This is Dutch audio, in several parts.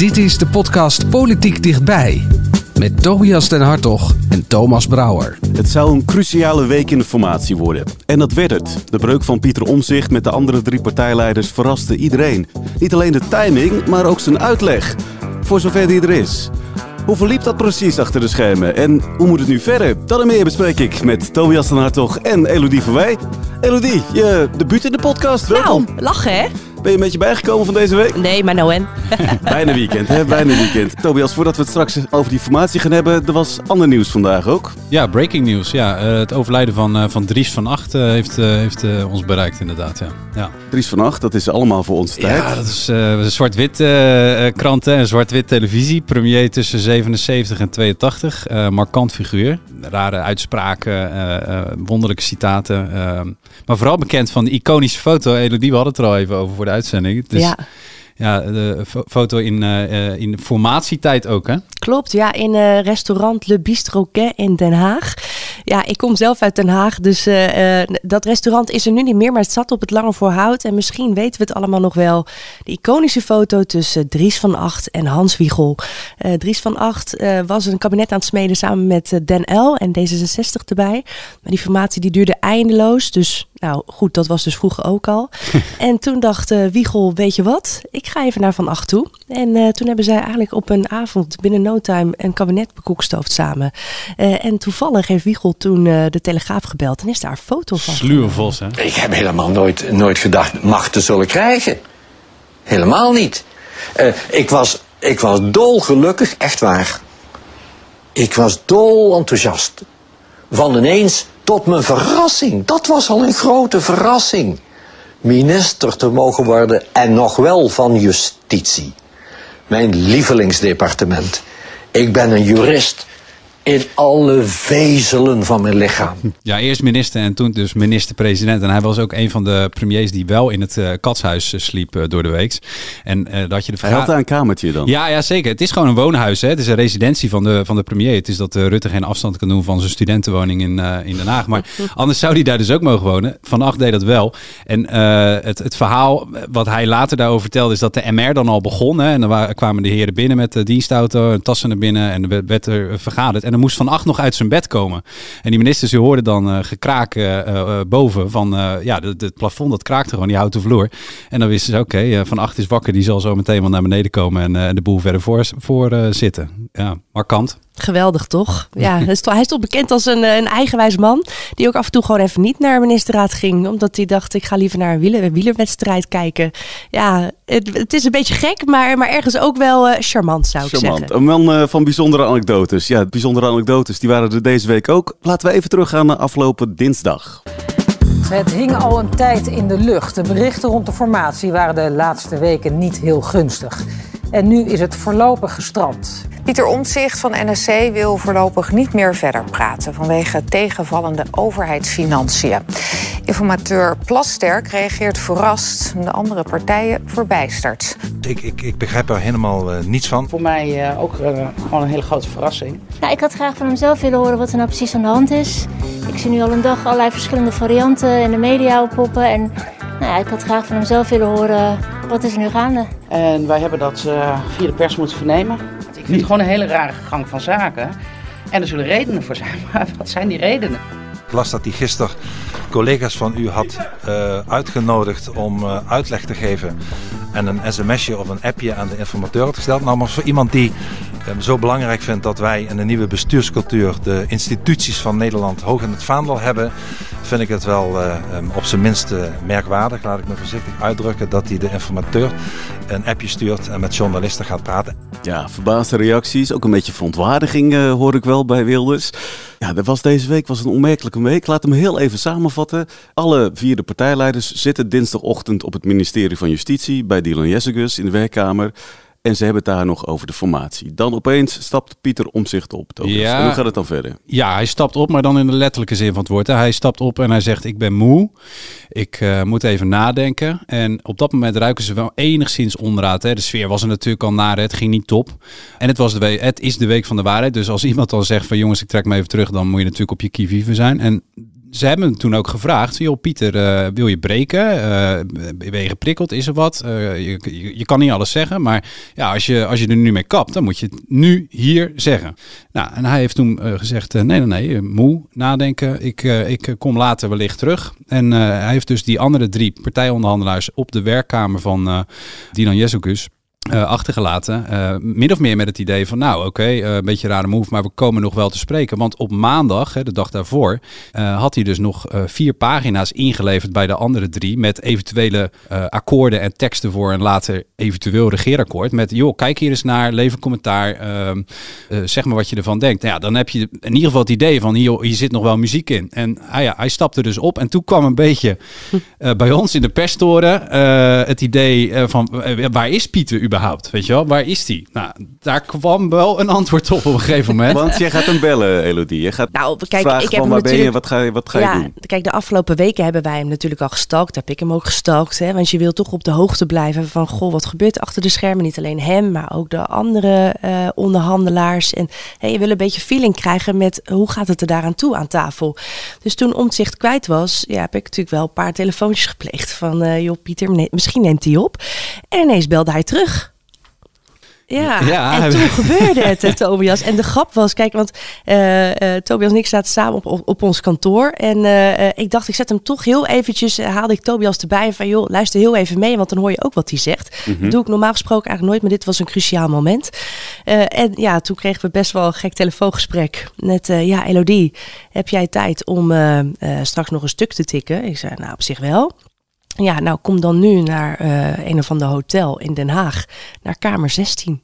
Dit is de podcast Politiek Dichtbij. Met Tobias den Hartog en Thomas Brouwer. Het zou een cruciale week in de formatie worden. En dat werd het. De breuk van Pieter Omzicht met de andere drie partijleiders verraste iedereen. Niet alleen de timing, maar ook zijn uitleg. Voor zover die er is. Hoe verliep dat precies achter de schermen? En hoe moet het nu verder? Dat en meer bespreek ik met Tobias den Hartog en Elodie van Wij. Elodie, je debuut in de podcast. Welkom. Nou, lachen hè? Ben je een beetje bijgekomen van deze week? Nee, maar nou en. Bijna weekend, hè? Bijna weekend. Tobias, voordat we het straks over die formatie gaan hebben, er was ander nieuws vandaag ook. Ja, breaking news. Ja, uh, het overlijden van, uh, van Dries van Acht uh, heeft, heeft ons bereikt inderdaad. Ja. Ja. Dries van Acht, dat is allemaal voor onze tijd. Ja, dat is een zwart-wit krant en zwart-wit televisie. Premier tussen 77 en 82. markant figuur. Rare uitspraken, wonderlijke citaten. maar vooral bekend van de iconische foto. Elodie, we hadden het er al even over voor de uitzending. Dus, ja. Ja, de foto in, uh, in formatietijd ook, hè? Klopt, ja, in uh, restaurant Le Bistroquet in Den Haag. Ja, ik kom zelf uit Den Haag, dus uh, dat restaurant is er nu niet meer, maar het zat op het Lange Voorhout. En misschien weten we het allemaal nog wel. De iconische foto tussen Dries van Acht en Hans Wiegel. Dries van Acht was een kabinet aan het smeden samen met Den L en D66 erbij. Maar die formatie die duurde eindeloos, dus nou goed, dat was dus vroeger ook al. en toen dacht Wiegel, weet je wat, ik ga even naar Van Acht toe. En toen hebben zij eigenlijk op een avond binnen no time een kabinet bekoekstoofd samen. Uh, en toevallig heeft Wiegel toen uh, de Telegraaf gebeld en is daar een foto van. Sluwe hè? Ik heb helemaal nooit, nooit gedacht macht te zullen krijgen. Helemaal niet. Uh, ik, was, ik was dolgelukkig, echt waar. Ik was dol enthousiast. Van ineens tot mijn verrassing. Dat was al een grote verrassing. Minister te mogen worden en nog wel van justitie. Mijn lievelingsdepartement. Ik ben een jurist in alle vezelen van mijn lichaam. Ja, eerst minister en toen dus minister-president. En hij was ook een van de premiers die wel in het uh, katshuis uh, sliep uh, door de week. En dat je de Hij had daar een kamertje dan? Ja, ja, zeker. Het is gewoon een woonhuis. Hè. Het is een residentie van de, van de premier. Het is dat Rutte geen afstand kan doen van zijn studentenwoning in, in Den Haag. Maar anders zou hij daar dus ook mogen wonen. Van Acht deed dat wel. En het, het verhaal wat hij later daarover vertelde is dat de MR dan al begon. Hè. En dan kwamen de heren binnen met de dienstauto, tassen naar binnen en er werd er vergaderd. En moest Van Acht nog uit zijn bed komen. En die ministers, die hoorden dan uh, gekraak uh, boven van, ja, het plafond dat kraakte gewoon, die houten vloer. En dan wisten ze, oké, Van Acht is wakker, die zal zo meteen wel naar beneden komen en de boel verder voor, voor zitten. Ja, markant. Geweldig toch? Ja, hij is toch, hij is toch bekend als een, een eigenwijs man. Die ook af en toe gewoon even niet naar de ministerraad ging. Omdat hij dacht, ik ga liever naar een, wieler, wielerwedstrijd kijken. Ja, het, het, is een beetje gek, maar, maar ergens ook wel uh, charmant zou ik charmant. zeggen. Een man uh, van bijzondere anekdotes. Ja, bijzondere anekdotes, die waren er deze week ook. Laten we even teruggaan naar afgelopen dinsdag. Het hing al een tijd in de lucht. De berichten rond de formatie waren de laatste weken niet heel gunstig. En nu is het voorlopig gestrand. Pieter Omtzigt van NSC wil voorlopig niet meer verder praten vanwege tegenvallende overheidsfinanciën. Informateur Plasterk reageert verrast, de andere partijen verbijsterd. Ik, ik, ik begrijp er helemaal uh, niets van. Voor mij uh, ook uh, gewoon een hele grote verrassing. Nou, ik had graag van hem zelf willen horen wat er nou precies aan de hand is. Ik zie nu al een dag allerlei verschillende varianten in de media oppoppen. En nou ja, ik had graag van hem zelf willen horen wat is er nu gaande. En wij hebben dat via de pers moeten vernemen. Ik vind het gewoon een hele rare gang van zaken. En er zullen redenen voor zijn, maar wat zijn die redenen? Ik las dat hij gisteren collega's van u had uh, uitgenodigd om uh, uitleg te geven en een sms'je of een appje aan de informateur gesteld. Nou, maar voor iemand die zo belangrijk vindt dat wij in een nieuwe bestuurscultuur de instituties van Nederland hoog in het vaandel hebben, vind ik het wel uh, um, op zijn minst merkwaardig, laat ik me voorzichtig uitdrukken, dat hij de informateur een appje stuurt en met journalisten gaat praten. Ja, verbaasde reacties, ook een beetje verontwaardiging hoor ik wel bij Wilders. Ja, dat was deze week was een onmerkelijke week. Laat hem heel even samenvatten. Alle vier de partijleiders zitten dinsdagochtend op het ministerie van Justitie bij Dylan Jessegus in de werkkamer. En ze hebben het daar nog over de formatie. Dan opeens stapt Pieter Omzicht op. Ja. En hoe gaat het dan verder? Ja, hij stapt op, maar dan in de letterlijke zin van het woord. Hij stapt op en hij zegt: Ik ben moe. Ik eh, moet even nadenken. En op dat moment ruiken ze wel enigszins onderuit. Hè. De sfeer was er natuurlijk al naar. Het ging niet top. En het, was de week, het is de week van de waarheid. Dus als iemand dan zegt: van jongens, ik trek me even terug, dan moet je natuurlijk op je kievive zijn. En ze hebben hem toen ook gevraagd: joh, Pieter, eh, wil je breken? Eh, ben je geprikkeld? Is er wat? Eh, je, je, kan niet alles zeggen, maar ja, als je, als je er nu mee kapt, dan moet je het nu hier zeggen. Nou, en hij heeft toen gezegd: nee, nee, nee, moe, nadenken. Ik, ik kom later wellicht terug. En hij heeft dus die andere drie partijonderhandelaars op de werkkamer van Dinan Jezokus eh, achtergelaten. Eh, min of meer met het idee van, nou oké, eh, een beetje een rare move, maar we komen nog wel te spreken. Want op maandag, hè, de dag daarvoor, had hij dus nog vier pagina's ingeleverd bij de andere drie. Met eventuele akkoorden en teksten voor een later eventueel regeerakkoord. Met, joh, kijk hier eens naar, lever commentaar, ehm, eh, zeg maar wat je ervan denkt. Nou ja, dan heb je in ieder geval het idee van, hier, hier zit nog wel muziek in. En ah ja, hij stapte dus op en toen kwam een beetje bij ons in de perstoren het idee van, waar is Pieter überhaupt? Weet je wel, waar is die? Nou, daar kwam wel een antwoord op op een gegeven moment. Want jij gaat hem bellen, Elodie. Je gaat Nou, kijk, vragen ik heb van hem waar ben je, natuurlijk- wat ga je, wat ga je ja, doen? kijk, de afgelopen weken hebben wij hem natuurlijk al gestalkt. Heb ik hem ook gestalkt. Hè? Want je wil toch op de hoogte blijven van, goh, wat gebeurt er achter de schermen? Niet alleen hem, maar ook de andere eh, onderhandelaars. En hè, je wil een beetje feeling krijgen met, hoe gaat het er daaraan toe aan tafel? Dus toen Omtzigt kwijt was, ja, heb ik natuurlijk wel een paar telefoontjes gepleegd. Van, eh, joh, Pieter, nee, misschien neemt hij op. En ineens belde hij terug. Ja, Ja, en toen gebeurde het, hè, Tobias. En de grap was, kijk, want eh, eh, Tobias en ik zaten samen op, op, op ons kantoor. En eh, eh, ik dacht, ik zet hem toch heel eventjes, eh, haalde ik Tobias erbij van, joh, luister heel even mee, want dan hoor je ook wat hij zegt. Mhm. Dat doe ik normaal gesproken eigenlijk nooit, maar dit was een cruciaal moment. Eh, en ja, toen kregen we best wel een gek telefoongesprek. Eh, ja, Elodie, heb jij tijd om eh, eh, straks nog een stuk te tikken? Ik zei, nou, op zich wel. Ja, nou kom dan nu naar eh, een of ander hotel in Den Haag, naar kamer 16.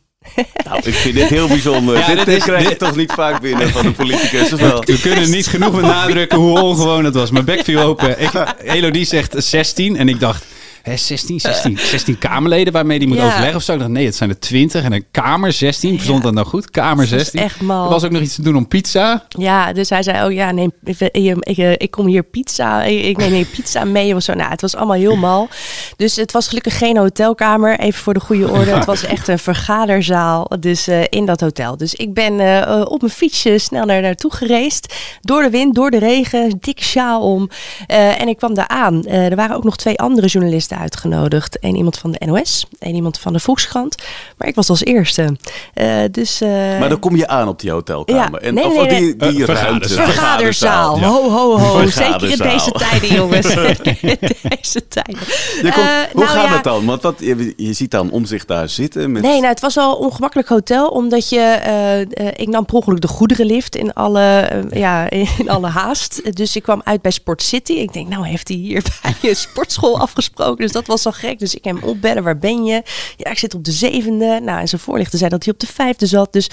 Nou, ik vind dit heel bijzonder. Ja, dit dit dit is- krijg je dit- toch niet vaak binnen van een politicus, of wel? We kunnen niet genoeg benadrukken hoe ongewoon het was. Mijn bek viel open. Ik, Elodie zegt 16 en ik dacht... Hè, 16, 16, 16 Kamerleden waarmee die moet Ja. overleggen of zo. Ik dacht, nee, het zijn er 20 en een Kamer 16. Verstond dat nou goed? Kamer Dat was 16. echt mal. Er was ook nog iets te doen om pizza. Ja, dus hij zei, oh ja, neem, ik, ik, ik, kom hier pizza, ik, neem hier pizza mee of zo. Nou, het was allemaal heel mal. Dus het was gelukkig geen hotelkamer, even voor de goede orde. Het was echt een vergaderzaal, dus eh, in dat hotel. Dus ik ben eh, eh, op mijn fietsje snel naar naartoe gereisd. Door de wind, door de regen, dik sjaal om. En ik kwam daar aan. Er waren ook nog twee andere journalisten uitgenodigd. Eén iemand van de NOS, één iemand van de Volkskrant. Maar ik was als eerste. Eh, dus, eh, Maar dan kom je aan op die hotelkamer. Ja, en, nee, of nee, die, die Eh, ruimte. vergaderzaal. Vergaderzaal. Ja. Ho, ho, ho. Zeker in deze tijden, jongens. in deze tijden. Je komt, Eh, hoe nou gaat ja, het dan? Want wat, je, je ziet dan om zich daar zitten. Met, Nee, nou, het was wel een ongemakkelijk hotel, omdat je, ik nam per ongeluk de goederenlift in alle, ja, in alle haast. Dus ik kwam uit bij Sport City. Ik denk, nou heeft hij hier bij een sportschool afgesproken, dus dat was al gek. Dus ik hem opbellen, waar ben je? Ja, ik zit op de zevende. Nou, en zijn voorlichter zei dat hij op de vijfde zat. Dus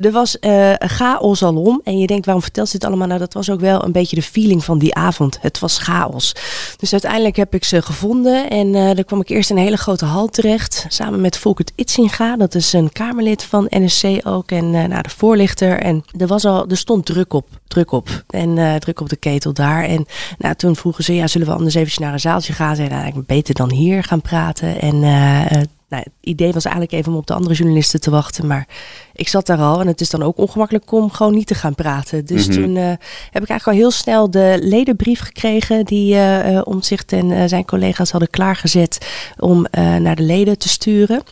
er was een chaos alom. En je denkt, waarom vertelt ze dit allemaal? Nou, dat was ook wel een beetje de feeling van die avond. Het was chaos. Dus uiteindelijk heb ik ze gevonden. En eh daar kwam ik eerst in een hele grote hal terecht. Samen met Volkert Itzinga. Dat is een Kamerlid van NSC ook. En eh nou, de voorlichter. En er, was al, er stond druk op. Druk op. En druk op de ketel daar. En nou, toen vroegen ze, ja, zullen we anders eventjes naar een zaaltje gaan? Zeiden, nou, ik beter dan hier gaan praten. En eh, eh, nou, het idee was eigenlijk even om op de andere journalisten te wachten. Maar ik zat daar al en het is dan ook ongemakkelijk om gewoon niet te gaan praten. Dus Mhm. toen eh, heb ik eigenlijk al heel snel de ledenbrief gekregen die eh, Omtzigt en zijn collega's hadden klaargezet om naar de leden te sturen.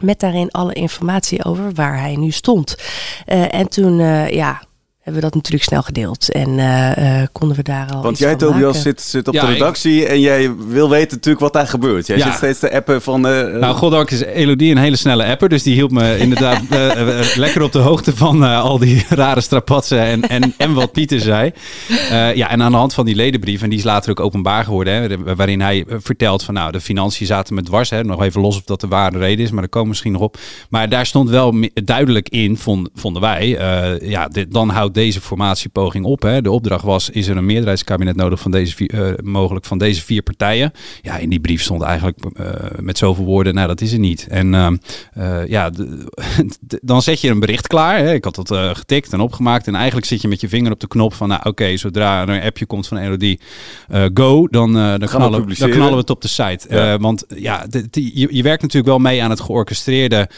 Met daarin alle informatie over waar hij nu stond. En toen, ja, hebben we dat natuurlijk snel gedeeld. En eh, eh, konden we daar al Want iets jij, van Tobias, maken. zit, zit op Ja, de ik- redactie en jij wil weten natuurlijk wat daar gebeurt. Jij Ja. zit steeds te appen van... eh, eh, Nou, goddank is Elodie een hele snelle apper. Dus die hield me inderdaad lekker op de hoogte van eh, al die rare strapatsen en, en, en wat Pieter zei. Eh, ja, en aan de hand van die ledenbrief, en die is later ook openbaar geworden, hè, waarin hij vertelt van nou, de financiën zaten me dwars. Hè, nog even los of dat de ware reden is, maar daar komen we misschien nog op. Maar daar stond wel duidelijk in, vond, vonden wij, eh, ja, dit, dan houdt deze formatiepoging op. Hè. De opdracht was, is er een meerderheidskabinet nodig van deze vier, eh, mogelijk van deze vier partijen? Ja, in die brief stond eigenlijk uh, met zoveel woorden, nou dat is er niet. En uh, ja, dan zet je een bericht klaar. Hè. Ik had dat getikt en opgemaakt en eigenlijk zit je met je vinger op de knop van, nou oké, zodra er een appje komt van Elodie, go, dan, dan, knallen, dan knallen we het op de site. want ja, je, je werkt natuurlijk wel mee aan het georchestreerde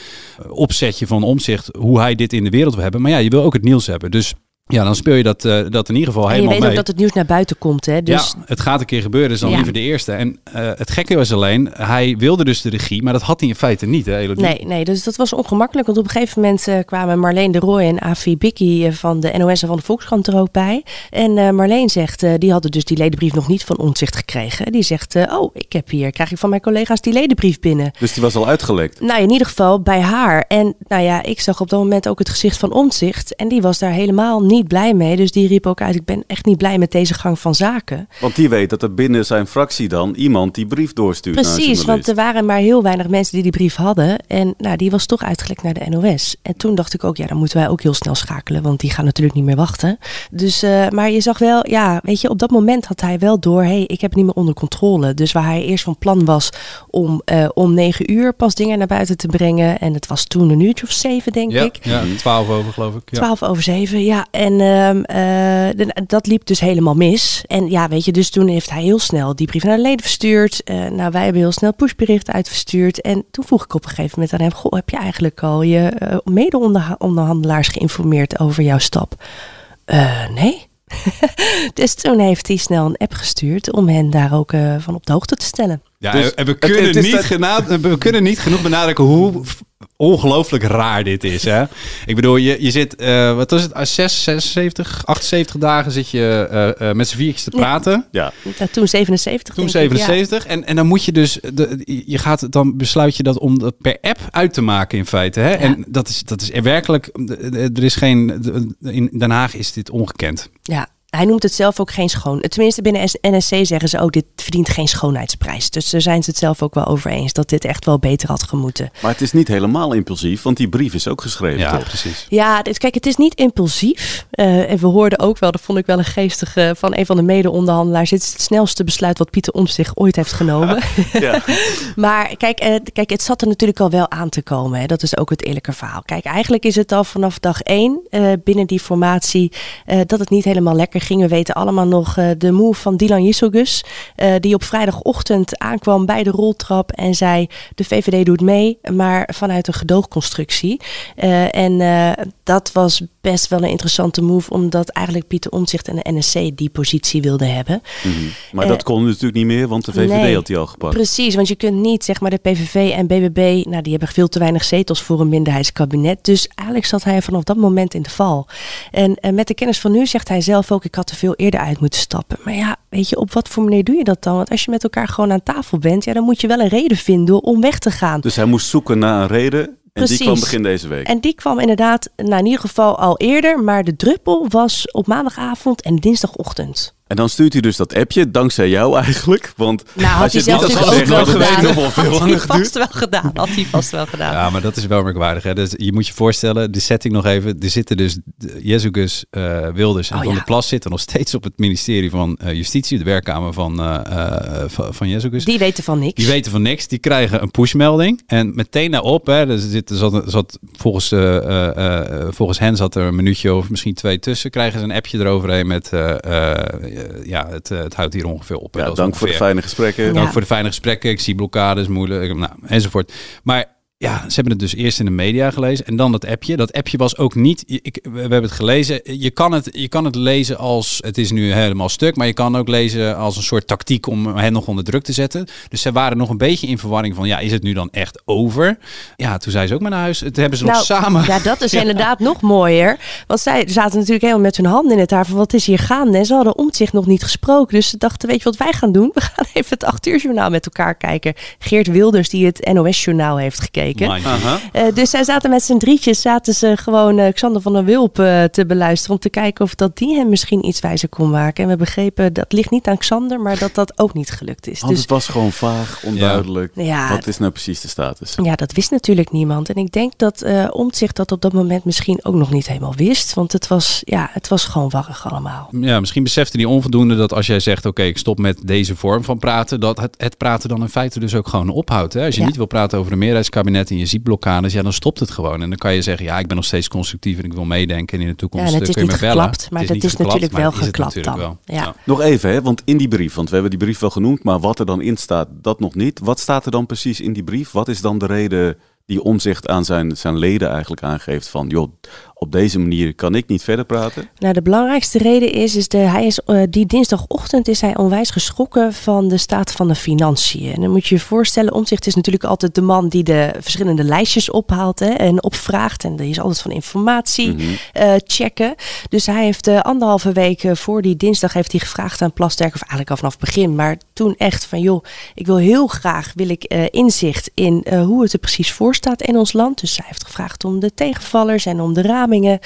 opzetje van omzicht, hoe hij dit in de wereld wil hebben. Maar ja, je wil ook het nieuws hebben. Dus ja, dan speel je dat, uh, dat in ieder geval helemaal mee. je weet ook dat het nieuws naar buiten komt. Hè? Dus... Ja, het gaat een keer gebeuren, is dan liever de eerste. En uh, het gekke was alleen, hij wilde dus de regie, maar dat had hij in feite niet, hè, Elodie? Nee, nee, dus dat was ongemakkelijk. Want op een gegeven moment uh, kwamen Marleen de Rooij en Afi Bikkie van de NOS en van de Volkskrant er ook bij. En Marleen zegt, die hadden dus die ledenbrief nog niet van onzicht gekregen. Die zegt, oh, ik heb hier, krijg ik van mijn collega's die ledenbrief binnen. Dus die was al uitgelekt? Nou, in ieder geval bij haar. En nou ja, ik zag op dat moment ook het gezicht van onzicht. En die was daar helemaal niet blij mee. Dus die riep ook uit: Ik ben echt niet blij met deze gang van zaken. Want die weet dat er binnen zijn fractie dan iemand die brief doorstuurt. Precies, want er waren maar heel weinig mensen die die brief hadden. En nou, die was toch uitgelekt naar de NOS. En toen dacht ik ook: Ja, dan moeten wij ook heel snel schakelen, want die gaan natuurlijk niet meer wachten. Dus, uh, maar je zag wel, ja, weet je, op dat moment had hij wel door: hey, ik heb het niet meer onder controle. Dus waar hij eerst van plan was om uh, om negen uur pas dingen naar buiten te brengen. En het was toen een uurtje of zeven, denk ja, ik. Ja, twaalf over, geloof ik. Ja. Twaalf over zeven, ja. En uh, uh, dat liep dus helemaal mis. En ja, weet je, dus toen heeft hij heel snel die brief naar de leden verstuurd. Uh, nou, wij hebben heel snel pushberichten uitverstuurd. En toen vroeg ik op een gegeven moment aan hem: Goh, heb je eigenlijk al je uh, mede-onderhandelaars geïnformeerd over jouw stap? nee. dus toen heeft hij snel een app gestuurd om hen daar ook van op de hoogte te stellen. Ja, dus en we kunnen, het, het niet dat... we kunnen niet genoeg benadrukken hoe ongelooflijk raar dit is. Hè? Ik bedoel, je, je zit, uh, wat was het, 6, 76, 78 dagen zit je uh, uh, met z'n viertjes te praten. Ja. ja. toen 77. Toen 77. Ik, ja. en, en dan moet je dus, de, je gaat, dan besluit je dat om dat per app uit te maken in feite. Hè? Ja. En dat is, dat is er werkelijk, er is geen, in Den Haag is dit ongekend. Ja, hij noemt het zelf ook geen schoon. Tenminste, binnen NSC zeggen ze ook: dit verdient geen schoonheidsprijs. Dus daar zijn ze het zelf ook wel over eens dat dit echt wel beter had gemoeten. Maar het is niet helemaal impulsief, want die brief is ook geschreven. Ja, toch? precies. Ja, dit, kijk, het is niet impulsief. Uh, en we hoorden ook wel, dat vond ik wel een geestige van een van de mede-onderhandelaars. Dit is het snelste besluit wat Pieter Omtzigt ooit heeft genomen. ja. maar kijk, uh, kijk, het zat er natuurlijk al wel aan te komen. Hè. Dat is ook het eerlijke verhaal. Kijk, eigenlijk is het al vanaf dag één uh, binnen die formatie dat het niet helemaal lekker ging. We weten allemaal nog uh, de move van Dylan Jisselgus. Uh, die op vrijdagochtend aankwam bij de roltrap en zei: De VVD doet mee, maar vanuit een gedoogconstructie. Uh, en dat was best wel een interessante move, omdat eigenlijk Pieter Omtzigt en de NSC die positie wilden hebben. Mm -hmm. Maar dat kon natuurlijk niet meer, want de VVD nee, had die al gepakt. Precies, want je kunt niet, zeg maar, de PVV en BBB, nou, die hebben veel te weinig zetels voor een minderheidskabinet. Dus eigenlijk zat hij vanaf dat moment in de val. En, en met de kennis van nu zegt hij zelf ook: Ik had te veel eerder uit moeten stappen. Maar ja, weet je, op wat voor manier doe je dat dan? Want als je met elkaar gewoon aan tafel bent, ja, dan moet je wel een reden vinden om weg te gaan. Dus hij moest zoeken naar een reden. En Precies. die kwam begin deze week. En die kwam inderdaad, nou in ieder geval al eerder, maar de druppel was op maandagavond en dinsdagochtend. En dan stuurt hij dus dat appje, dankzij jou eigenlijk. Want nou, als je het niet had gezegd, had gedaan. geweten, nog wel veel Had langer hij vast wel gedaan. Had hij vast wel gedaan. Ja, maar dat is wel merkwaardig. Hè? Dus je moet je voorstellen, de setting nog even. Er zitten dus Jezus uh, Wilders en Oh, Van ja. der Plas zitten nog steeds op het ministerie van uh, Justitie, de werkkamer van, uh, van, van Jezus. Die weten van niks. Die weten van niks. Die krijgen een pushmelding. En meteen daarop, hè, er zit, zat, zat volgens, uh, uh, volgens hen zat er een minuutje of misschien twee tussen. Krijgen ze een appje eroverheen met, uh, ja, het, het houdt hier ongeveer op. Ja, Dat is dank voor de fijne gesprekken. Dank Ja. voor de fijne gesprekken. Ik zie blokkades, moeilijk, nou, enzovoort. Maar ja, ze hebben het dus eerst in de media gelezen en dan dat appje. Dat appje was ook niet, ik, we hebben het gelezen. Je kan het, je kan het lezen als, het is nu helemaal stuk, maar je kan ook lezen als een soort tactiek om hen nog onder druk te zetten. Dus ze waren nog een beetje in verwarring van, ja, is het nu dan echt over? Ja, toen zei ze ook maar naar huis. Het hebben ze nog samen. Nou, Ja, dat is inderdaad nog mooier. Want zij zaten natuurlijk helemaal met hun handen in het haar van wat is hier gaande. En ze hadden om zich nog niet gesproken. Dus ze dachten, weet je wat wij gaan doen? We gaan even het acht uur journaal met elkaar kijken. Geert Wilders die het NOS journaal heeft gekeken. Spreken. Eh, dus zij zaten met z'n drietjes, zaten ze gewoon eh, Xander van der Wulp eh, te beluisteren. Om te kijken of dat die hem misschien iets wijzer kon maken. En we begrepen, dat ligt niet aan Xander, maar dat dat ook niet gelukt is. Want Dus het was gewoon vaag, onduidelijk. Ja. Wat is nou precies de status? ja, dat wist natuurlijk niemand. En ik denk dat eh Omtzigt dat op dat moment misschien ook nog niet helemaal wist. Want het was, ja, het was gewoon warrig allemaal. Ja, misschien besefte die onvoldoende dat als jij zegt: Oké, ik stop met deze vorm van praten, dat het, het praten dan in feite dus ook gewoon ophoudt. Hè? Als je Ja. niet wil praten over een meerderheidskabinet en je ziet blokkades, ja, dan stopt het gewoon. En dan kan je zeggen: Ja, ik ben nog steeds constructief en ik wil meedenken. En in de toekomst Ja, en het eh, is kun je niet me bellen. geklapt, maar Het dat is geklapt, natuurlijk wel geklapt natuurlijk dan. wel. Ja. Nog even, hè, want in die brief, want we hebben die brief wel genoemd, maar wat er dan in staat, dat nog niet. Wat staat er dan precies in die brief? Wat is dan de reden die omzicht aan zijn, zijn leden eigenlijk aangeeft van, joh, op deze manier kan ik niet verder praten? Nou, de belangrijkste reden is, is de, hij is eh, die dinsdagochtend is hij onwijs geschrokken van de staat van de financiën. En dan moet je je voorstellen, Omtzigt is natuurlijk altijd de man die de verschillende lijstjes ophaalt hè, en opvraagt. En die is altijd van informatie eh, checken. Dus hij heeft eh, anderhalve week voor die dinsdag heeft hij gevraagd aan Plasterk, of eigenlijk al vanaf het begin, maar toen echt van joh, ik wil heel graag wil ik inzicht in hoe het er precies voor staat in ons land. Dus hij heeft gevraagd om de tegenvallers en om de ramingen.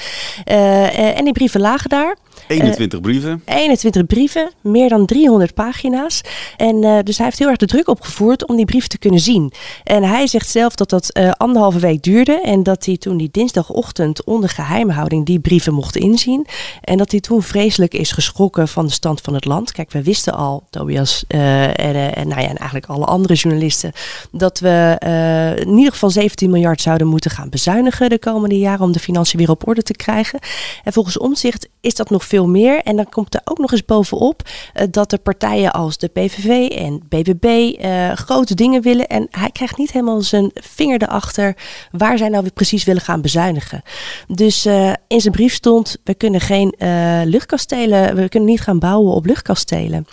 Eh, eh, en die brieven lagen daar. 21 brieven. 21 brieven, meer dan 300 pagina's. En eh, dus hij heeft heel erg de druk opgevoerd om die brieven te kunnen zien. En hij zegt zelf dat dat eh, anderhalve week duurde. En dat hij toen die dinsdagochtend onder geheimhouding die brieven mocht inzien. En dat hij toen vreselijk is geschrokken van de stand van het land. Kijk, we wisten al, Tobias eh, en, eh, en, nou ja, en eigenlijk alle andere journalisten, dat we eh, in ieder geval 17 miljard zouden moeten gaan bezuinigen de komende jaren om de financiën weer op orde te krijgen. En volgens omzicht is dat nog veel meer. En dan komt er ook nog eens bovenop eh, dat er partijen als de PVV en BBB eh, grote dingen willen. En hij krijgt niet helemaal zijn vinger erachter waar zij nou weer precies willen gaan bezuinigen. Dus eh, in zijn brief stond, we kunnen geen luchtkastelen, we kunnen niet gaan bouwen op luchtkastelen.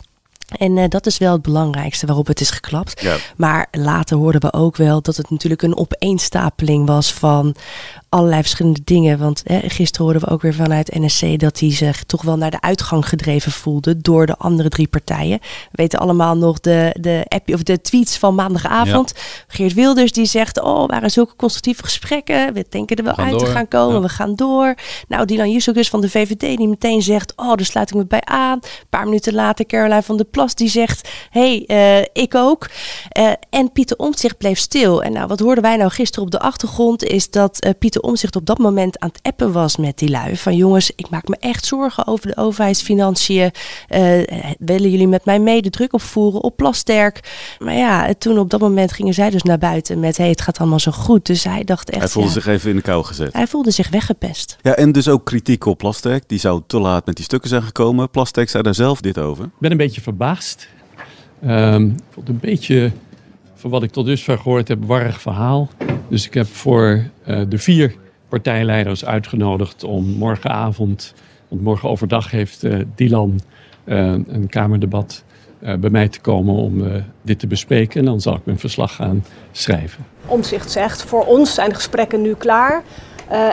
En dat is wel het belangrijkste waarop het is geklapt. Ja. Maar later hoorden we ook wel dat het natuurlijk een opeenstapeling was van allerlei verschillende dingen. Want hè, gisteren hoorden we ook weer vanuit NSC dat hij zich toch wel naar de uitgang gedreven voelde door de andere drie partijen. We weten allemaal nog de, de, app, of de tweets van maandagavond. Geert Wilders die zegt, oh, waren zulke constructieve gesprekken. We denken er wel uit te gaan komen. Ja. We gaan door. Nou, Dylan Jusselgus van de VVD die meteen zegt, oh, daar sluit ik me bij aan. Een paar minuten later Caroline van der Plas die zegt, hey, eh, ik ook. Eh, en Pieter Omtzigt bleef stil. En nou, wat hoorden wij nou gisteren op de achtergrond is dat eh, Pieter Omtzigt op dat moment aan het appen was met die lui. Van jongens, ik maak me echt zorgen over de overheidsfinanciën. Eh, willen jullie met mij mee de druk opvoeren op Plasterk? Maar ja, toen op dat moment gingen zij dus naar buiten met, hey, het gaat allemaal zo goed. Dus hij dacht echt, Hij voelde ja, zich even in de kou gezet. hij voelde zich weggepest. Ja, en dus ook kritiek op Plastek. Die zou te laat met die stukken zijn gekomen. Plastek zei daar zelf dit over. Ik ben een beetje verbaasd. Ehm, ik vond het een beetje, van wat ik tot dusver gehoord heb, warrig verhaal. Dus ik heb voor eh, de vier partijleiders uitgenodigd om morgenavond, want morgen overdag heeft eh, Dylan eh, een kamerdebat bij mij te komen om dit te bespreken. En dan zal ik mijn verslag gaan schrijven. Omzicht zegt, voor ons zijn de gesprekken nu klaar.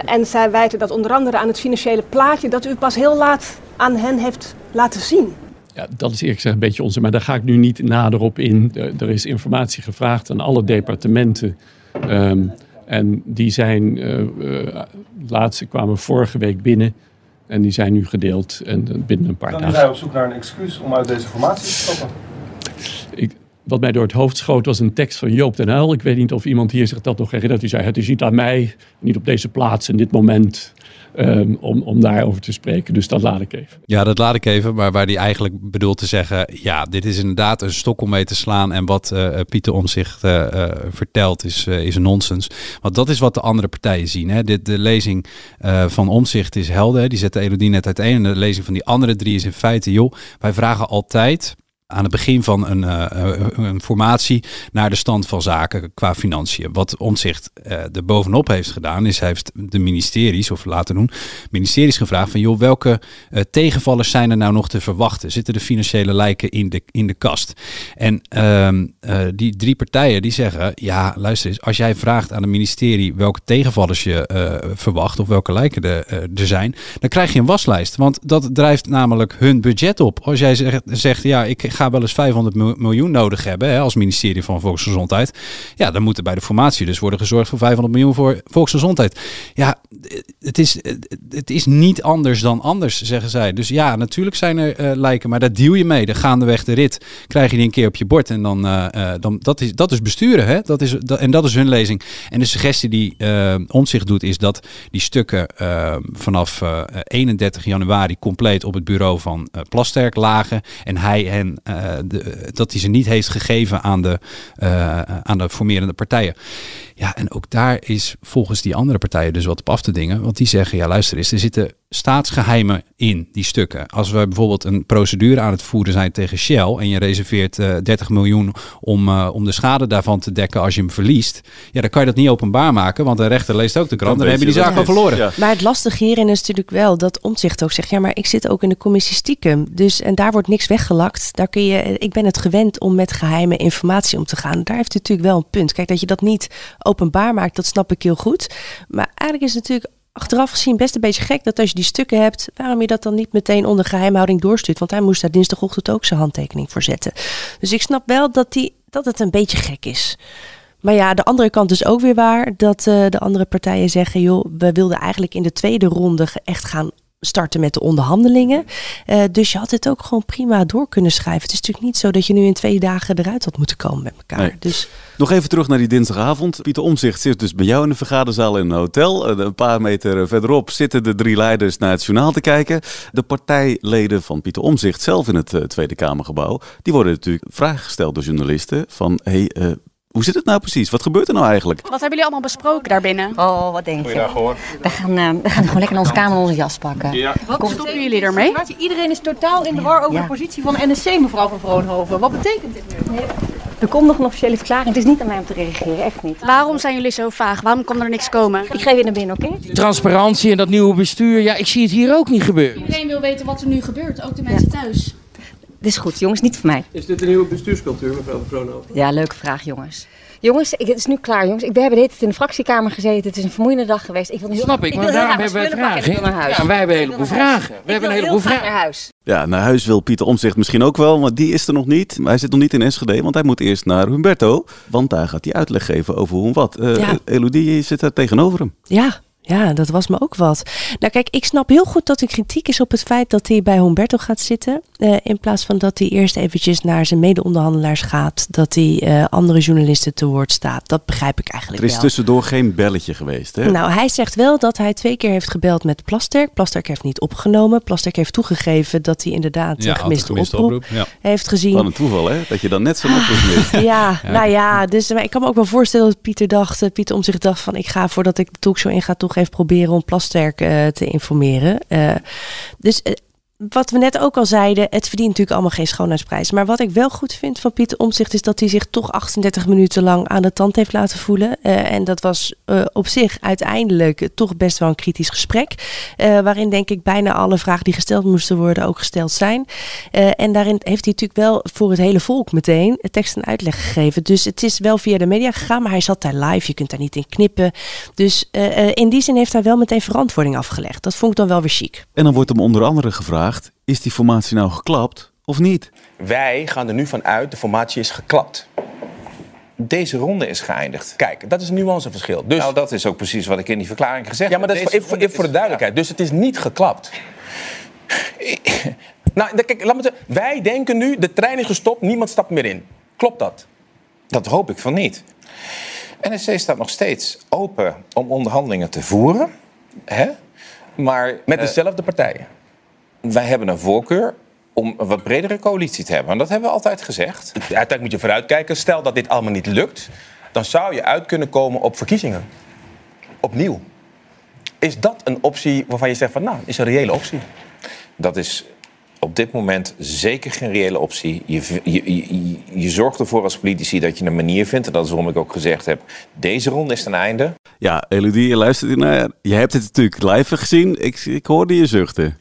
En zij wijten dat onder andere aan het financiële plaatje dat u pas heel laat aan hen heeft laten zien. Ja, dat is eerlijk gezegd een beetje onzin, maar daar ga ik nu niet nader op in. Er, is informatie gevraagd aan alle departementen. Ehm, en die zijn, eh eh, laatste kwamen vorige week binnen. En die zijn nu gedeeld en eh, binnen een paar Dan dagen. zijn we op zoek naar een excuus om uit deze formatie te stappen. Ik, wat mij door het hoofd schoot was een tekst van Joop den Uyl. Ik weet niet of iemand hier zich dat nog herinnert. Die zei, het is niet aan mij, niet op deze plaats en dit moment... ehm, om, om daarover te spreken. Dus dat laat ik even. Ja, dat laat ik even. Maar waar hij eigenlijk bedoelt te zeggen... ja, dit is inderdaad een stok om mee te slaan... en wat eh, Pieter Omzicht eh, eh, vertelt is, eh, is nonsens. Want dat is wat de andere partijen zien. Hè. Dit, de lezing eh, van Omzicht is helder. Die zet de Elodie net uiteen. En de lezing van die andere drie is in feite... joh, wij vragen altijd aan het begin van een, eh, een formatie naar de stand van zaken qua financiën. Wat Omtzigt eh er bovenop heeft gedaan, is hij heeft de ministeries, of laten doen, ministeries gevraagd van joh, welke eh, tegenvallers zijn er nou nog te verwachten? Zitten de financiële lijken in de, in de kast? En ehm, eh, die drie partijen die zeggen, ja, luister eens, als jij vraagt aan het ministerie welke tegenvallers je eh, verwacht of welke lijken er, eh, er zijn, dan krijg je een waslijst. Want dat drijft namelijk hun budget op. Als jij zegt, zegt ja, ik ga wel eens 500 mil- miljoen nodig hebben hè, als ministerie van Volksgezondheid. Ja, dan moet er bij de formatie dus worden gezorgd voor 500 miljoen voor volksgezondheid. Ja, het is, het is niet anders dan anders, zeggen zij. Dus ja, natuurlijk zijn er eh, lijken, maar daar deal je mee. De gaandeweg de rit krijg je die een keer op je bord. En dan, eh, eh, dan dat, is, dat is besturen. Hè? Dat is, en dat is hun lezing. En de suggestie die uh, Omtzigt doet, is dat die stukken vanaf eh, 31 januari compleet op het bureau van Plasterk lagen. En hij hen, dat hij ze niet heeft gegeven aan de, aan de formerende partijen. Ja, en ook daar is volgens die andere partijen dus wat op af dingen. Want die zeggen, ja luister eens, er zitten staatsgeheimen in die stukken. Als we bijvoorbeeld een procedure aan het voeren zijn tegen Shell... en je reserveert uh, 30 miljoen om, uh, om de schade daarvan te dekken als je hem verliest... ja, dan kan je dat niet openbaar maken, want de rechter leest ook de krant... dan, dan heb je die zaak al verloren. Ja. Maar het lastige hierin is natuurlijk wel dat Omtzigt ook zegt... ja, maar ik zit ook in de commissie stiekem, dus en daar wordt niks weggelakt. Daar kun je, ik ben het gewend om met geheime informatie om te gaan. Daar heeft u natuurlijk wel een punt. Kijk, dat je dat niet openbaar maakt, dat snap ik heel goed. Maar eigenlijk is het natuurlijk achteraf gezien best een beetje gek dat als je die stukken hebt, waarom je dat dan niet meteen onder geheimhouding doorstuurt. Want hij moest daar dinsdagochtend ook zijn handtekening voor zetten. Dus ik snap wel dat, die, dat het een beetje gek is. Maar ja, de andere kant is ook weer waar dat uh, de andere partijen zeggen, joh, we wilden eigenlijk in de tweede ronde echt gaan starten met de onderhandelingen. Uh, dus je had het ook gewoon prima door kunnen schrijven. Het is natuurlijk niet zo dat je nu in twee dagen eruit had moeten komen met elkaar. Nee. Dus... Nog even terug naar die dinsdagavond. Pieter Omzicht zit dus bij jou in de vergaderzaal in een hotel. Een paar meter verderop zitten de drie leiders naar het journaal te kijken. De partijleden van Pieter Omzicht zelf in het uh, Tweede Kamergebouw... die worden natuurlijk vragen gesteld door journalisten van... Hey, hoe zit het nou precies? Wat gebeurt er nou eigenlijk? Wat hebben jullie allemaal besproken daarbinnen? Oh, wat denk je? We gaan, uh, we gaan gewoon lekker in onze kamer onze jas pakken. Ja. Wat Komt stoppen jullie ermee? Iedereen is totaal in de war over ja. de positie van NSC, mevrouw van Vroonhoven. Wat betekent dit nu? Er komt nog een officiële verklaring. Het is niet aan mij om te reageren, echt niet. Waarom zijn jullie zo vaag? Waarom kan er niks komen? Ik geef je naar binnen, oké? Okay? Transparantie en dat nieuwe bestuur, ja, ik zie het hier ook niet gebeuren. Iedereen wil weten wat er nu gebeurt, ook de mensen ja. thuis. Dit is goed, jongens, niet voor mij. Is dit een nieuwe bestuurscultuur, mevrouw van Vroonhoven? Ja, leuke vraag, jongens. Jongens, ik, het is nu klaar, jongens. Ik, we hebben dit in de fractiekamer gezeten. Het is een vermoeiende dag geweest. Ik wil nu Snap ik, ik maar daarom hebben wij vragen. Naar huis. Ja, wij hebben een heleboel vragen. We hebben een heleboel vragen. naar huis. Ja, naar huis wil Pieter Omzicht misschien ook wel, maar die is er nog niet. Hij zit nog niet in Enschede, want hij moet eerst naar Humberto. Want daar gaat hij uitleg geven over hoe en wat. Uh, ja. Elodie zit daar tegenover hem. Ja, ja, dat was me ook wat. Nou kijk, ik snap heel goed dat er kritiek is op het feit dat hij bij Humberto gaat zitten. Uh, in plaats van dat hij eerst eventjes naar zijn mede-onderhandelaars gaat. Dat hij uh, andere journalisten te woord staat. Dat begrijp ik eigenlijk wel. Er is wel. tussendoor geen belletje geweest, hè? Nou, hij zegt wel dat hij twee keer heeft gebeld met Plasterk. Plasterk heeft niet opgenomen. Plasterk heeft toegegeven dat hij inderdaad ja, gemiste, gemiste oproep, oproep ja. heeft gezien. Wat een toeval, hè? Dat je dan net zo'n oproep mist. ja, ja, nou ja, dus maar ik kan me ook wel voorstellen dat Pieter dacht, uh, Pieter om zich dacht van ik ga voordat ik de talkshow in ga toch even proberen om Plasterk uh, te informeren. Uh, dus uh, wat we net ook al zeiden, het verdient natuurlijk allemaal geen schoonheidsprijs. Maar wat ik wel goed vind van Pieter Omtzigt is dat hij zich toch 38 minuten lang aan de tand heeft laten voelen. Uh, en dat was uh, op zich uiteindelijk toch best wel een kritisch gesprek. Uh, waarin denk ik bijna alle vragen die gesteld moesten worden ook gesteld zijn. en daarin heeft hij natuurlijk wel voor het hele volk meteen tekst en uitleg gegeven. Dus het is wel via de media gegaan, maar hij zat daar live. Je kunt daar niet in knippen. Dus in die zin heeft hij wel meteen verantwoording afgelegd. Dat vond ik dan wel weer chic. En dan wordt hem onder andere gevraagd is die formatie nou geklapt of niet? Wij gaan er nu vanuit, de formatie is geklapt. Deze ronde is geëindigd. Kijk, dat is een nuanceverschil. Dus... Nou, dat is ook precies wat ik in die verklaring gezegd heb. Ja, maar dat is voor, even voor de duidelijkheid. Dus het is niet geklapt. nou, kijk, laat me zeggen. Wij denken nu, de trein is gestopt, niemand stapt meer in. Klopt dat? Dat hoop ik van niet. NSC staat nog steeds open om onderhandelingen te voeren. Hè? Maar, Met dezelfde uh, partijen? Wij hebben een voorkeur om een wat bredere coalitie te hebben. En dat hebben we altijd gezegd. Uiteindelijk moet je vooruitkijken. Stel dat dit allemaal niet lukt, dan zou je uit kunnen komen op verkiezingen. Opnieuw. Is dat een optie waarvan je zegt van nou, is een reële optie? Dat is op dit moment zeker geen reële optie. Je, je, je, je, zorgt ervoor als politici dat je een manier vindt. En dat is waarom ik ook gezegd heb, deze ronde is ten einde. Ja, Elodie, je luistert naar. Je hebt het natuurlijk live gezien. Ik, ik hoorde je zuchten.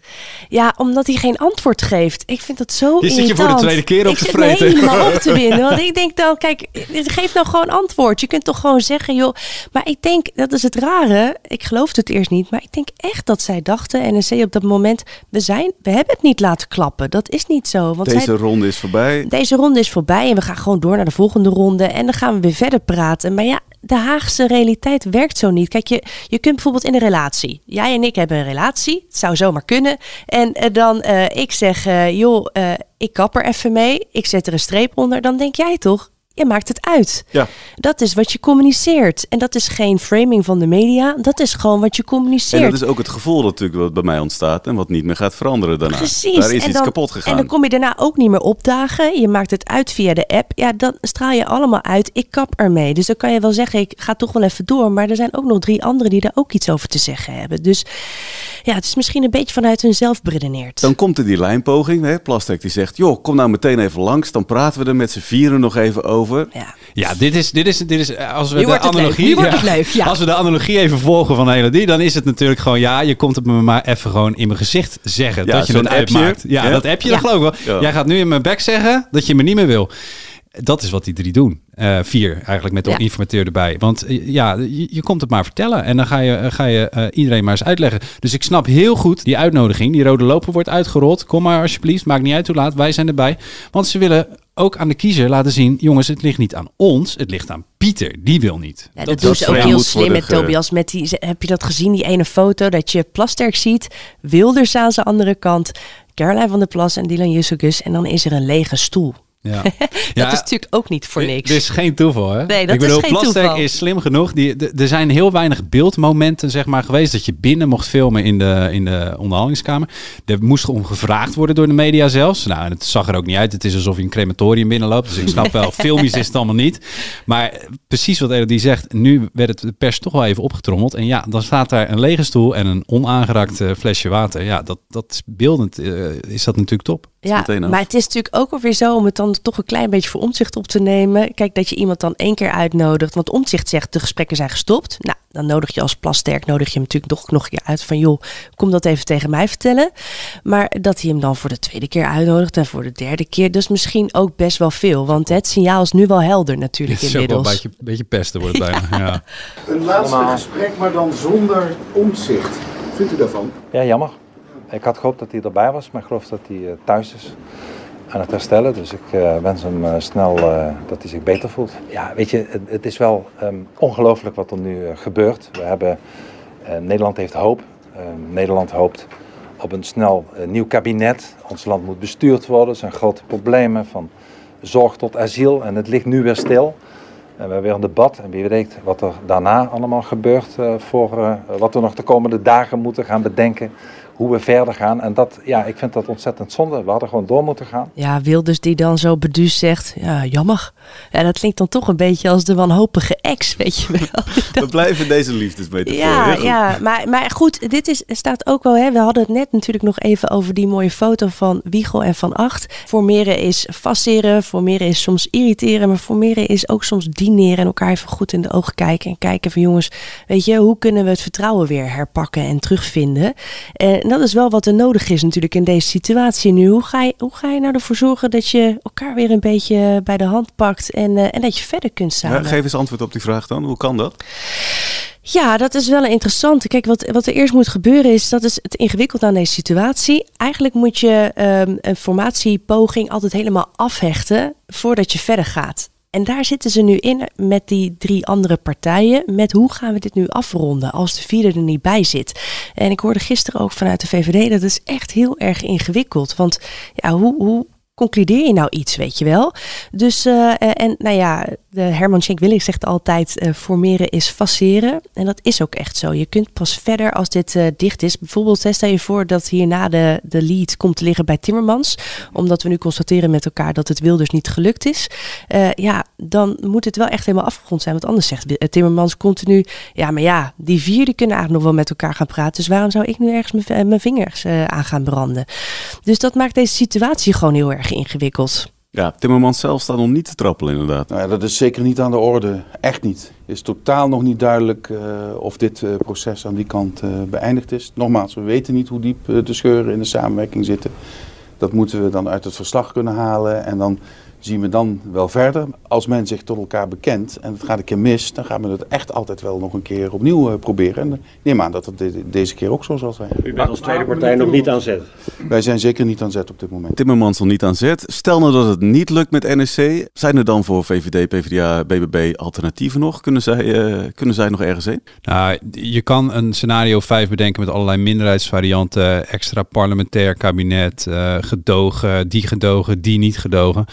Ja, omdat hij geen antwoord geeft. Ik vind dat zo Je zit je voor de tweede keer op te vreten. Ik zit helemaal op te winnen. Want ik denk dan, kijk, geef nou gewoon antwoord. Je kunt toch gewoon zeggen, joh. Maar ik denk, dat is het rare. Ik geloofde het eerst niet. Maar ik denk echt dat zij dachten, NSC op dat moment, we zijn, we hebben het niet laten klappen. Dat is niet zo. Want Deze zij- ronde is voorbij. deze ronde is voorbij en we gaan gewoon door naar de volgende ronde. En dan gaan we weer verder praten. Maar ja, de Haagse realiteit werkt zo niet. Kijk, je, je kunt bijvoorbeeld in een relatie. Jij en ik hebben een relatie. Het zou zomaar kunnen. En eh, dan eh, ik zeg, eh, joh, ik kap er even mee. Ik zet er een streep onder. Dan denk jij toch, je maakt het uit. Ja. Dat is wat je communiceert. En dat is geen framing van de media. Dat is gewoon wat je communiceert. En dat is ook het gevoel natuurlijk wat bij mij ontstaat en wat niet meer gaat veranderen daarna. Precies. Daar is en iets dan, kapot gegaan. En dan kom je daarna ook niet meer opdagen. Je maakt het uit via de app. Ja, dan straal je allemaal uit. Ik kap ermee. Dus dan kan je wel zeggen, ik ga toch wel even door. Maar er zijn ook nog drie anderen die daar ook iets over te zeggen hebben. Dus ja, het is misschien een beetje vanuit hunzelf beredeneerd. Dan komt er die lijnpoging. Hè? Plasterk die zegt, joh, kom nou meteen even langs. Dan praten we er met z'n vieren nog even over. Ja. Ja, dit is, dit is, dit is eh, als we Nu de wordt het leuk, analogie, het leuk, ja. als we de analogie even volgen van hele die, dan is het natuurlijk gewoon, ja, je komt het me maar even gewoon in mijn gezicht zeggen Ja, dat je het uitmaakt. Ja, Ja. dat appje, Ja. dat geloof ik wel. Ja. Jij gaat nu in mijn bek zeggen dat je me niet meer wil. Dat is wat die drie doen. Eh, vier eigenlijk met de Ja. informateur erbij. Want eh, ja, je, je komt het maar vertellen. En dan ga je, ga je eh, iedereen maar eens uitleggen. Dus ik snap heel goed die uitnodiging. Die rode loper wordt uitgerold. Kom maar alsjeblieft. Maakt niet uit hoe laat. Wij zijn erbij. Want ze willen ook aan de kiezer laten zien... jongens, het ligt niet aan ons. Het ligt aan Pieter. Die wil niet. Ja, dat, dat doen ze ook heel slim met ge- Tobias. Met die, heb je dat gezien, die ene foto? Dat je Plasterk ziet, Wilders aan zijn andere kant, Caroline van der Plas en Dylan Jussegus. En dan is er een lege stoel. Ja. dat Ja. is natuurlijk ook niet voor niks. Dit is geen toeval, hè? Nee, dat ik bedoel, is geen toeval. is slim genoeg. Die, de- er zijn heel weinig beeldmomenten zeg maar, geweest dat je binnen mocht filmen in de, in de onderhandelingskamer. Er moest om gevraagd worden door de media zelfs. Nou, en het zag er ook niet uit. Het is alsof je een crematorium binnenloopt. Dus ik snap wel, filmisch is het allemaal niet. Maar precies wat Elodie zegt, nu werd het de pers toch wel even opgetrommeld. En ja, dan staat daar een lege stoel en een onaangeraakt eh, flesje water. Ja, dat, dat is beeldend eh, is dat natuurlijk top. Ja, maar het is natuurlijk ook alweer zo om het dan toch een klein beetje voor omzicht op te nemen. Kijk, dat je iemand dan één keer uitnodigt. Want omzicht zegt de gesprekken zijn gestopt. Nou, dan nodig je als plasterk, nodig je hem natuurlijk toch nog een keer uit van joh, kom dat even tegen mij vertellen. Maar dat hij hem dan voor de tweede keer uitnodigt en voor de derde keer, dat is misschien ook best wel veel. Want het signaal is nu wel helder natuurlijk Het is ook wel een inmiddels. beetje, beetje pesten wordt het bijna. ja. Een laatste gesprek, maar dan zonder omzicht. Vindt u daarvan? Ja, jammer. Ik had gehoopt dat hij erbij was, maar ik geloof dat hij eh, thuis is aan het herstellen. Dus ik eh, wens hem eh, snel eh, dat hij zich beter voelt. Ja, weet je, het, is wel ehm, ongelooflijk wat er nu gebeurt. We hebben, Nederland heeft hoop. Ehm, Nederland hoopt op een snel nieuw kabinet. Ons land moet bestuurd worden. Er zijn grote problemen van zorg tot asiel en het ligt nu weer stil. En we hebben weer een debat en wie weet wat er daarna allemaal gebeurt voor wat we nog de komende dagen moeten gaan bedenken, hoe we verder gaan. En dat, ja, ik vind dat ontzettend zonde. We hadden gewoon door moeten gaan. Ja, Wilders die dan zo beduusd zegt, ja, jammer. Ja, dat klinkt dan toch een beetje als de wanhopige ex, weet je wel. We blijven deze liefdesmetafoor. Ja, ja maar, maar goed, dit is, staat ook wel, hè, we hadden het net natuurlijk nog even over die mooie foto van Wiegel en Van Acht. Formeren is faceren, formeren is soms irriteren, maar formeren is ook soms dineren en elkaar even goed in de ogen kijken en kijken van jongens, weet je, hoe kunnen we het vertrouwen weer herpakken en terugvinden? En dat is wel wat er nodig is natuurlijk in deze situatie nu. Hoe ga je, hoe ga je nou ervoor zorgen dat je elkaar weer een beetje bij de hand pakt en, eh, en dat je verder kunt Ja, samen? geef eens antwoord op die vraag dan. Hoe kan dat? Ja, dat is wel een interessante. Kijk, wat, wat er eerst moet gebeuren is, dat is het ingewikkeld aan deze situatie. Eigenlijk moet je ehm, een formatiepoging altijd helemaal afhechten voordat je verder gaat. En daar zitten ze nu in met die drie andere partijen. Met hoe gaan we dit nu afronden als de vierde er niet bij zit. En ik hoorde gisteren ook vanuit de VVD dat is echt heel erg ingewikkeld. Want ja, hoe, hoe concludeer je nou iets, weet je wel? Dus, eh, eh, en nou ja, de Herman Schenk Willig zegt altijd, eh, formeren is faceren. En dat is ook echt zo. Je kunt pas verder als dit dicht is. Bijvoorbeeld, stel je voor dat hierna de, de lead komt te liggen bij Timmermans. Omdat we nu constateren met elkaar dat het Wilders niet gelukt is. Ja, dan moet het wel echt helemaal afgerond zijn. Want anders zegt Timmermans continu, ja, maar ja, die vier die kunnen eigenlijk nog wel met elkaar gaan praten. Dus waarom zou ik nu ergens mijn, vingers aan gaan branden? Dus dat maakt deze situatie gewoon heel erg ingewikkeld. Ja, Timmermans zelf staat nog niet te trappelen inderdaad. Nou ja, dat is zeker niet aan de orde. Echt niet. Het is totaal nog niet duidelijk eh, of dit eh, proces aan die kant eh, beëindigd is. Nogmaals, we weten niet hoe diep de scheuren in de samenwerking zitten. Dat moeten we dan uit het verslag kunnen halen. En dan zien we dan wel verder. Als men zich tot elkaar bekent en het gaat een keer mis, dan gaan we het echt altijd wel nog een keer opnieuw eh, proberen. En ik neem aan dat het de- deze keer ook zo zal zijn. U bent als tweede partij nog niet aan zet. Wij zijn zeker niet aan zet op dit moment. Timmermans nog niet aan zet. Stel nou dat het niet lukt met NSC. Zijn er dan voor VVD, PvdA, BBB alternatieven nog? Kunnen zij, eh, kunnen zij nog ergens heen? Nou, je kan een scenario 5 bedenken met allerlei minderheidsvarianten, extra parlementair kabinet, eh, gedogen, die gedogen, die niet gedogen.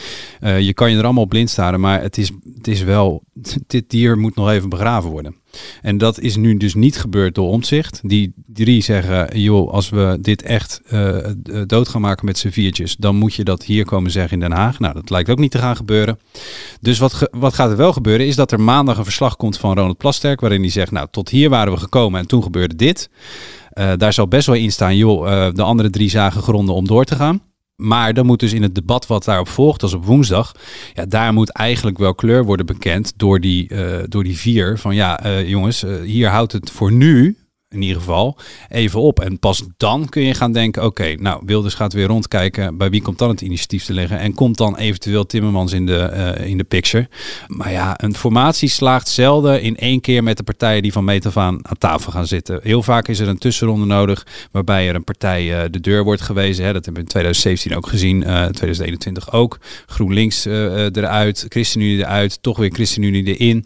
Eh, je kan je er allemaal blind staren, maar het is, het is wel, dit dier moet nog even begraven worden. En dat is nu dus niet gebeurd door omzicht. Die drie zeggen, joh, als we dit echt eh, eh, dood gaan maken met z'n viertjes, dan moet je dat hier komen zeggen in Den Haag. Nou, dat lijkt ook niet te gaan gebeuren. Dus wat, wat gaat er wel gebeuren, is dat er maandag een verslag komt van Ronald Plasterk, waarin hij zegt, nou, tot hier waren we gekomen en toen gebeurde dit. Daar zal best wel in staan, joh, de andere drie zagen gronden om door te gaan. Maar dan moet dus in het debat wat daarop volgt, als op woensdag, ja, daar moet eigenlijk wel kleur worden bekend door die, eh, door die vier. Van ja, eh, jongens, eh, hier houdt het voor nu, in ieder geval, even op. En pas dan kun je gaan denken, oké, nou, Wilders gaat weer rondkijken, bij wie komt dan het initiatief te liggen? En komt dan eventueel Timmermans in de, eh, in de picture? Maar ja, een formatie slaagt zelden in één keer met de partijen die van meet af aan aan tafel gaan zitten. Heel vaak is er een tussenronde nodig, waarbij er een partij eh, de deur wordt gewezen. Hè. Dat hebben we in 2017 ook gezien, eh 2021 ook. GroenLinks eruit, ChristenUnie eruit, toch weer ChristenUnie erin.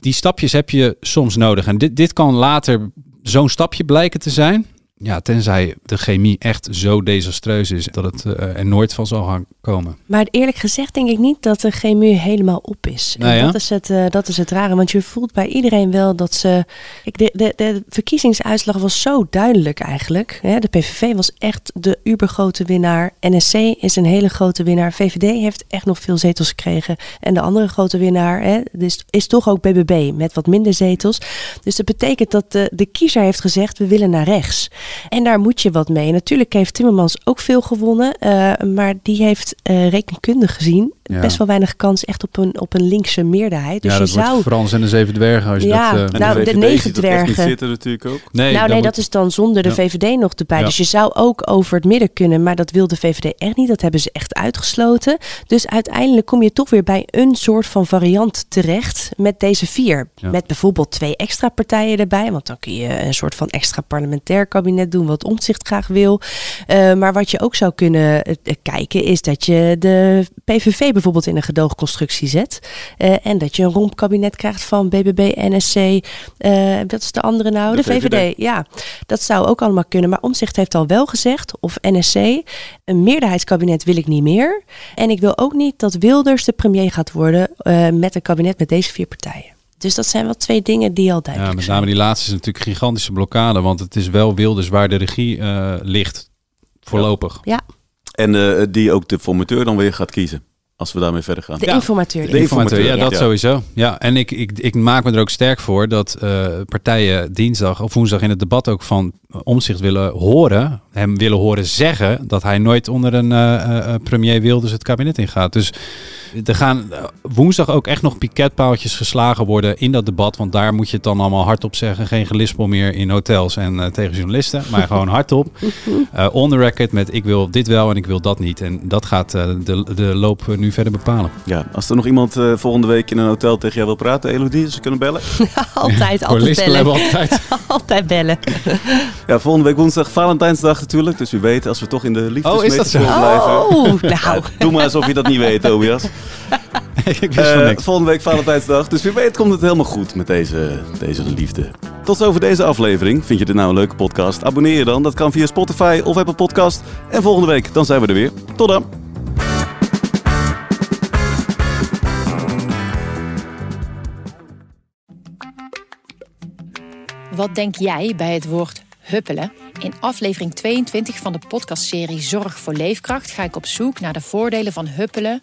Die stapjes heb je soms nodig. En dit, dit kan later zo'n stapje blijken te zijn. Ja, tenzij de chemie echt zo desastreus is dat het eh, er nooit van zal gaan komen. Maar eerlijk gezegd denk ik niet dat de chemie helemaal op is. Ja? dat, is het, eh, dat is het rare, want je voelt bij iedereen wel dat ze... Ik, de, de, de verkiezingsuitslag was zo duidelijk eigenlijk. Hè? De PVV was echt de ubergrote winnaar. NSC is een hele grote winnaar. VVD heeft echt nog veel zetels gekregen. En de andere grote winnaar hè, is, is toch ook BBB met wat minder zetels. Dus dat betekent dat de, de kiezer heeft gezegd, we willen naar rechts. En daar moet je wat mee. Natuurlijk heeft Timmermans ook veel gewonnen. eh, maar die heeft eh, rekenkundig gezien Ja. best wel weinig kans echt op een, op een linkse meerderheid. Dus ja, je dat zou... wordt Frans en de Zeven Dwergen. Als je Ja, dat, eh, nou, de negen dwergen. zitten natuurlijk ook. Nee, nou nee, moet- dat is dan zonder de Ja. VVD nog erbij. Ja. Dus je zou ook over het midden kunnen, maar dat wil de VVD echt niet. Dat hebben ze echt uitgesloten. Dus uiteindelijk kom je toch weer bij een soort van variant terecht met deze vier. Ja. Met bijvoorbeeld twee extra partijen erbij. Want dan kun je een soort van extra parlementair kabinet doen, wat omzicht graag wil. Eh, maar wat je ook zou kunnen eh, kijken, is dat je de PVV bijvoorbeeld in een gedoogconstructie zet. Eh, en dat je een rompkabinet krijgt van BBB, NSC. wat is de andere nou? De De, VVD. VVD. Ja, dat zou ook allemaal kunnen. Maar Omzicht heeft al wel gezegd, of NSC, een meerderheidskabinet wil ik niet meer. En ik wil ook niet dat Wilders de premier gaat worden met een kabinet met deze vier partijen. Dus dat zijn wel twee dingen die al Ja, met zijn. name die laatste is natuurlijk een gigantische blokkade. Want het is wel Wilders waar de regie eh, ligt. Voorlopig. Ja, En eh, die ook de formateur dan weer gaat kiezen. Als we daarmee verder gaan. de informateur. De informateur, ja, dat ja. sowieso. Ja, en ik, ik, ik maak me er ook sterk voor dat eh, partijen dinsdag of woensdag in het debat ook van omzicht willen horen, hem willen horen zeggen dat hij nooit onder een eh, eh, premier Wilders het kabinet ingaat. Dus er gaan eh, woensdag ook echt nog piketpaaltjes geslagen worden in dat debat, want daar moet je het dan allemaal hardop zeggen. Geen gelispel meer in hotels en eh, tegen journalisten, maar gewoon hardop. Eh on the record met ik wil dit wel en ik wil dat niet. En dat gaat eh, de, de loop nu verder bepalen. Ja, als er nog iemand volgende week in een hotel tegen jou wil praten, Elodie, ze kunnen bellen. altijd, altijd bellen. altijd. altijd bellen. Ja, volgende week woensdag Valentijnsdag natuurlijk. Dus wie weet, als we toch in de Oh, is dat zo? liefdesmetafoor blijven. Oh, nou. Doe maar alsof je dat niet weet, Tobias. ik wist Eh, van niks. volgende week Valentijnsdag. Dus wie weet komt het helemaal goed met deze, deze liefde. Tot zover deze aflevering. Vind je dit nou een leuke podcast? Abonneer je dan. Dat kan via Spotify of Apple Podcast. En volgende week, dan zijn we er weer. Tot dan. Wat denk jij bij het woord huppelen? In aflevering 22 van de podcastserie Zorg voor Leefkracht ga ik op zoek naar de voordelen van huppelen